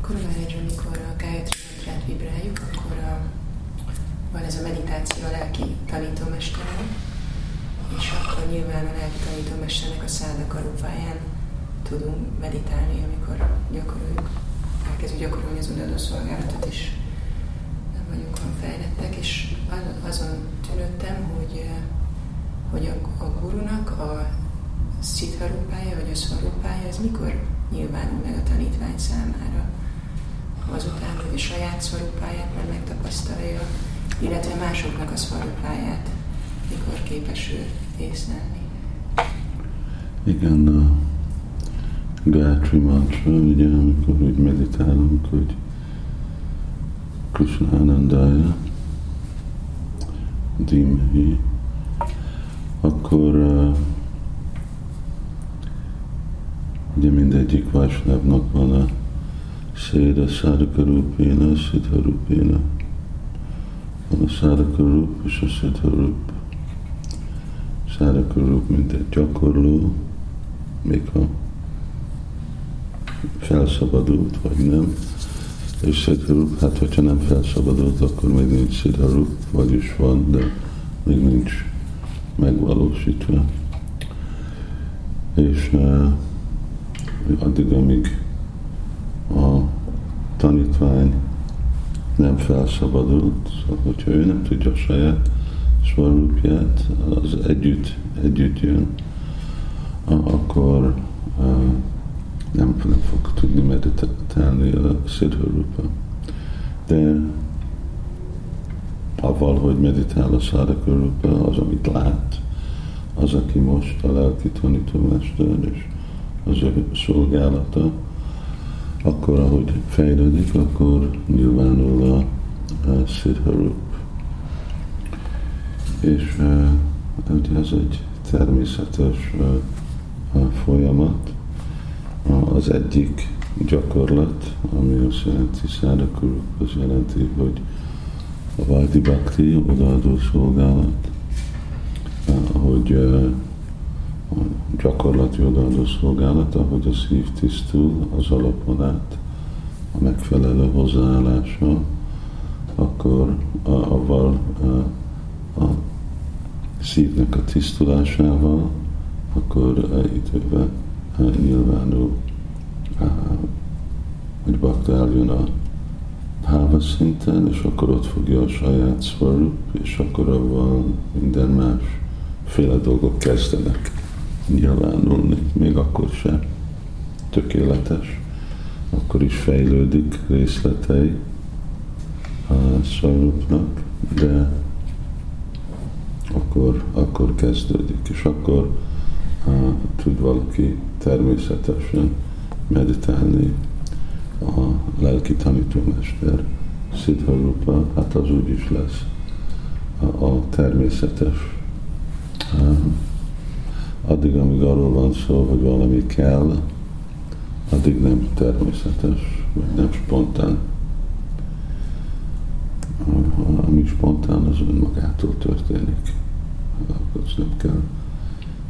Akkor Maharaj, amikor a Gayatri mantrát vibráljuk, akkor a, van ez a meditáció a lelki és akkor nyilván a tanítómesternek a szádaka rupáján tudunk meditálni, amikor gyakoroljuk, elkezdjük gyakorolni az odaadó szolgálatot is. Nem vagyunk olyan fejlettek, és azon tűnöttem, hogy, hogy a, a gurunak a szitharupája, vagy a szvarupája, ez mikor nyilvánul meg a tanítvány számára? Azután, hogy a saját szvarupáját már megtapasztalja, illetve másoknak a szvarupáját, mikor képes ő észlelni. Igen, a Gayatri mantra, ugye, amikor úgy meditálunk, hogy Krishna Anandaya, Dimehi, akkor uh, ugye mindegyik Vaisnavnak van a Széda Szárakarupéna, Siddharupéna. Van a Szárakarup és a Siddharup. Szárakarup, mint egy gyakorló, még ha felszabadult, vagy nem. És Siddharup, hát hogyha nem felszabadult, akkor még nincs Siddharup, vagyis van, de még nincs megvalósítva. És uh, addig, amíg a tanítvány nem felszabadult, szóval hogyha ő nem tudja a saját svarupját, az együtt, együtt jön, akkor nem, nem fog tudni meditálni a Siddharupa. De ha valahogy meditál a Sadhakarupa, az, amit lát, az, aki most a lelki tanítómester, és az ő szolgálata, akkor, ahogy fejlődik, akkor nyilvánul a, a Siddharup. És uh, ez egy természetes folyamat. Az egyik gyakorlat, ami azt jelenti, Sadhakarup, az jelenti, hogy a Vajdi Bhakti odaadó szolgálat, hogy gyakorlati odaadó szolgálata, hogy a szív tisztul az alapon át, a megfelelő hozzáállása, akkor a, avval a, a szívnek a tisztulásával, akkor időben nyilvánul, hogy bakta eljön a háva szinten, és akkor ott fogja a saját szvarup, és akkor avval minden más féle dolgok kezdenek nyilvánulni, még akkor sem tökéletes, akkor is fejlődik részletei a szarupnak, de akkor, akkor kezdődik, és akkor uh, tud valaki természetesen meditálni a lelki tanítómester Siddharupa, hát az úgy is lesz. A, a természetes uh, addig, amíg arról van szó, hogy valami kell, addig nem természetes, vagy nem spontán. Ami spontán, az önmagától történik. Az nem kell,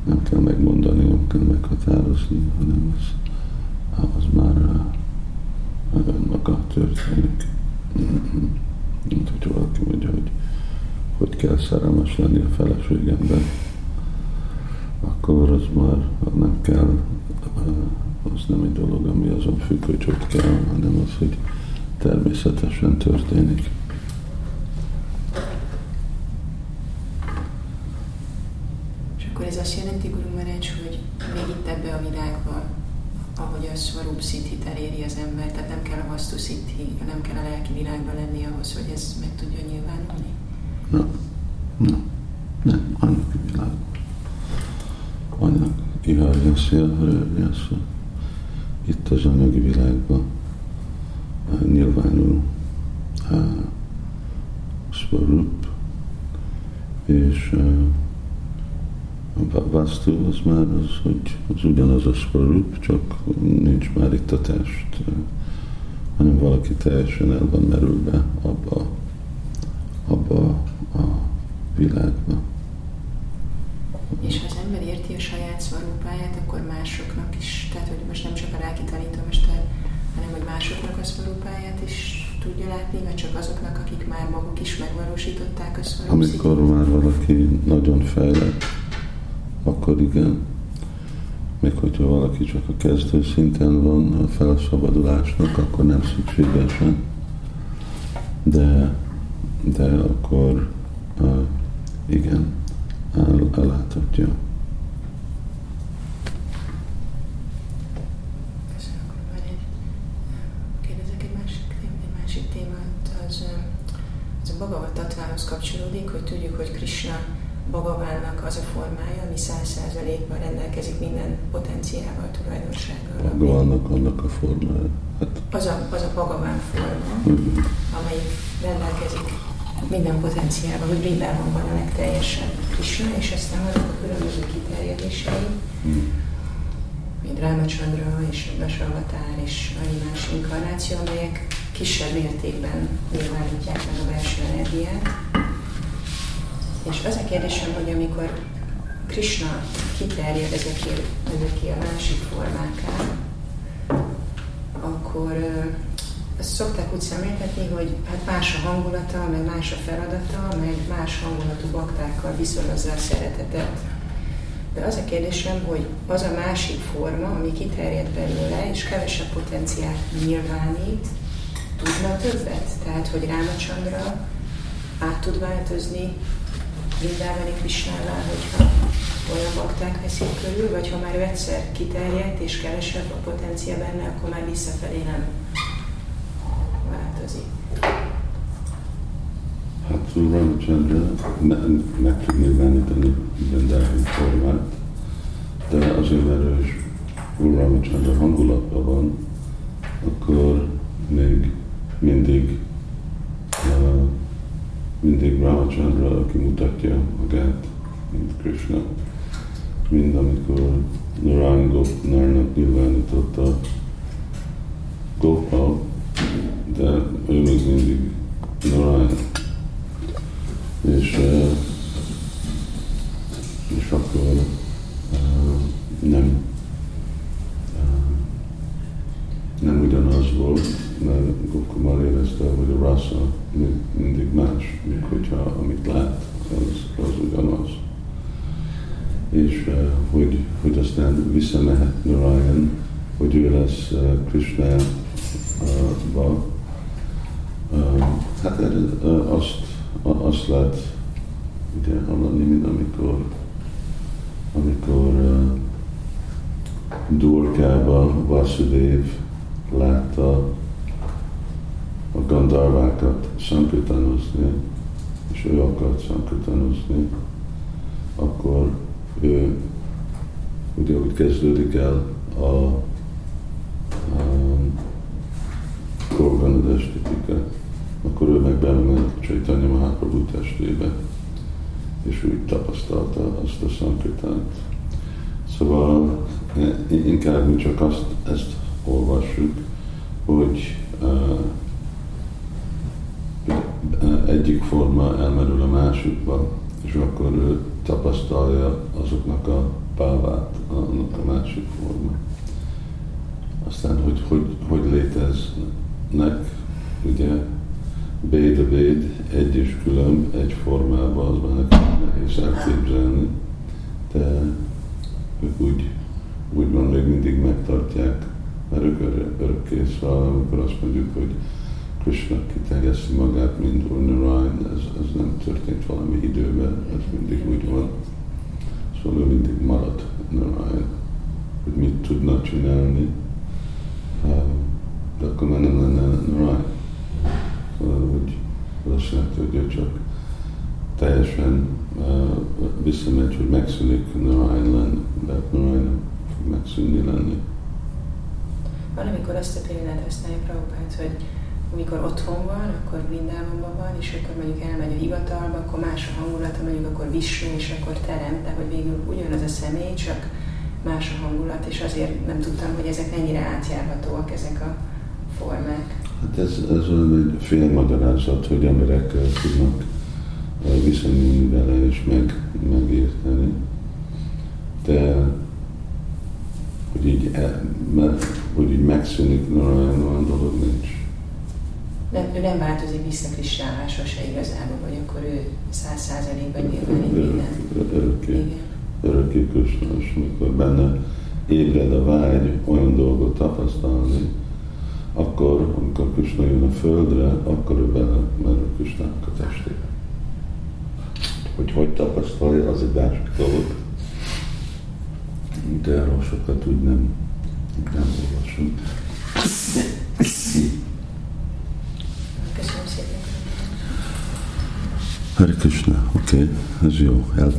nem kell megmondani, nem kell meghatározni, hanem az, az már önmaga történik. Mint hogy valaki mondja, hogy hogy kell szerelmes lenni a feleségemben akkor az már nem kell, az nem egy dolog, ami azon függ, hogy ott kell, hanem az, hogy természetesen történik. És akkor ez azt jelenti, Guru Maharaj, hogy még itt ebbe a világban, ahogy a Svarup Siddhit eléri az ember, tehát nem kell a Vastu Siddhi, nem kell a lelki világban lenni ahhoz, hogy ez meg tudja nyilvánulni? Nem, nem, nem, világban anyag, ihárjaszja, harjaszja. Itt az anyagi világban nyilvánul uh, Svarup, és a Vastu az már az, hogy az ugyanaz a Svarup, csak nincs már itt a test, hanem valaki teljesen el van merülve abba, abba a világba. És érti a saját szvarupáját, akkor másoknak is, tehát hogy most nem csak a lelki tanítómester, hanem hogy másoknak a szvarupáját is tudja látni, vagy csak azoknak, akik már maguk is megvalósították a szvarupáját? Amikor már valaki nagyon fejlett, akkor igen. Még hogyha valaki csak a kezdő szinten van a felszabadulásnak, akkor nem szükségesen. De akkor uh, igen, el, elláthatja. kapcsolódik, hogy tudjuk, hogy Bhagavának az a formája, ami száz százalékban rendelkezik minden potenciával, tulajdonsággal. Bhagavának annak a formája. Hát. Az, a, az a Bhagaván forma, uh-huh. amelyik rendelkezik minden potenciálban, hogy Brindában van a legteljesebb Krishna, és aztán vannak a különböző kiterjedései, uh-huh. mint Rámachandra és Vasavatár és annyi más inkarnáció, amelyek kisebb mértékben nyilvánítják meg a belső energiát. És az a kérdésem, hogy amikor Krishna kiterjed ezekért, ezekért a másik formáká, akkor ezt szokták úgy szemléltetni, hogy hát más a hangulata, meg más a feladata, meg más hangulatú baktákkal viszonozza a szeretetet. De az a kérdésem, hogy az a másik forma, ami kiterjed belőle, és kevesebb potenciált nyilvánít, tudna többet? Tehát, hogy Rámacsandra át tud változni Vrindávani Krisnává, hogyha olyan bakták veszik körül, vagy ha már egyszer kiterjedt és kevesebb a potencia benne, akkor már visszafelé nem változik. Hát Ramachandra meg tud nyilvánítani Vrindávani formát, de azért, mert ő Ramachandra hangulatban van, akkor még mindig uh, mindig Ramachandra, aki mutatja magát, mint Krishna. Mind amikor Narayan Gopnarnak nyilvánította Gopal, de ő még mindig Narayan. És, uh, és akkor uh, nem nem ugyanaz volt, mert Gopkumar érezte, hogy a rasa mindig más, még hogyha amit lát, az, az ugyanaz. És uh, hogy, hogy aztán visszamehet Narayan, hogy ő lesz uh, Krishna-ba, uh, hát azt, azt lehet ugye hallani, mint amikor, amikor Durkába Vasudev látta a gandarvákat szankritanozni, és ő akart szankritanozni, akkor ő ugye úgy kezdődik el a, a Gorganadestika, akkor ő meg belement Chaitanya Mahaprabhu testébe, és úgy tapasztalta azt a szankritát. Szóval inkább mi csak azt, ezt olvassuk, hogy uh, egyik forma elmerül a másikba, és akkor ő tapasztalja azoknak a pávát, annak a másik forma. Aztán, hogy hogy, hogy léteznek, ugye, béd a béd, egy és külön, egy formában, az már nehéz elképzelni, de ők úgy van, még mindig megtartják mert ők örökké szóval, amikor azt mondjuk, hogy Krishna kiterjeszti magát, mint Narayan, ez, ez nem történt valami időben, ez mindig úgy van. Szóval ő mindig marad Narayan, hogy mit tudna csinálni, de akkor már nem lenne Narayan. Szóval, hogy azt jelenti, hogy ő csak teljesen uh, visszamegy, hogy megszűnik Narayan lenni, de Narayan nem fog megszűnni lenni. Van, amikor azt a példát használja Prabhupát, hogy amikor otthon van, akkor Brindávonban van, és akkor mondjuk elmegy a hivatalba, akkor más a hangulata, mondjuk akkor Visnu, és akkor teremt, de hogy végül ugyanaz a személy, csak más a hangulat, és azért nem tudtam, hogy ezek ennyire átjárhatóak, ezek a formák. Hát ez, ez egy fél magyarázat, hogy emberek tudnak viszonyulni vele és meg, megérteni. de hogy így, el, mert, hogy így megszűnik, olyan, olyan dolog nincs. Nem, ő nem változik vissza Krisnávásra se igazából, hogy akkor ő száz százalékban nyilvánít minden. Örökké, örökké Krishna, és amikor benne ébred a vágy olyan dolgot tapasztalni, akkor, amikor Krishna jön a földre, akkor ő bele merül Krishnának a testébe. Hogy hogy tapasztalja, az egy másik dolog. De erről sokat úgy nem, nem olvasunk. Hare Krishna, okay. As you all, I'll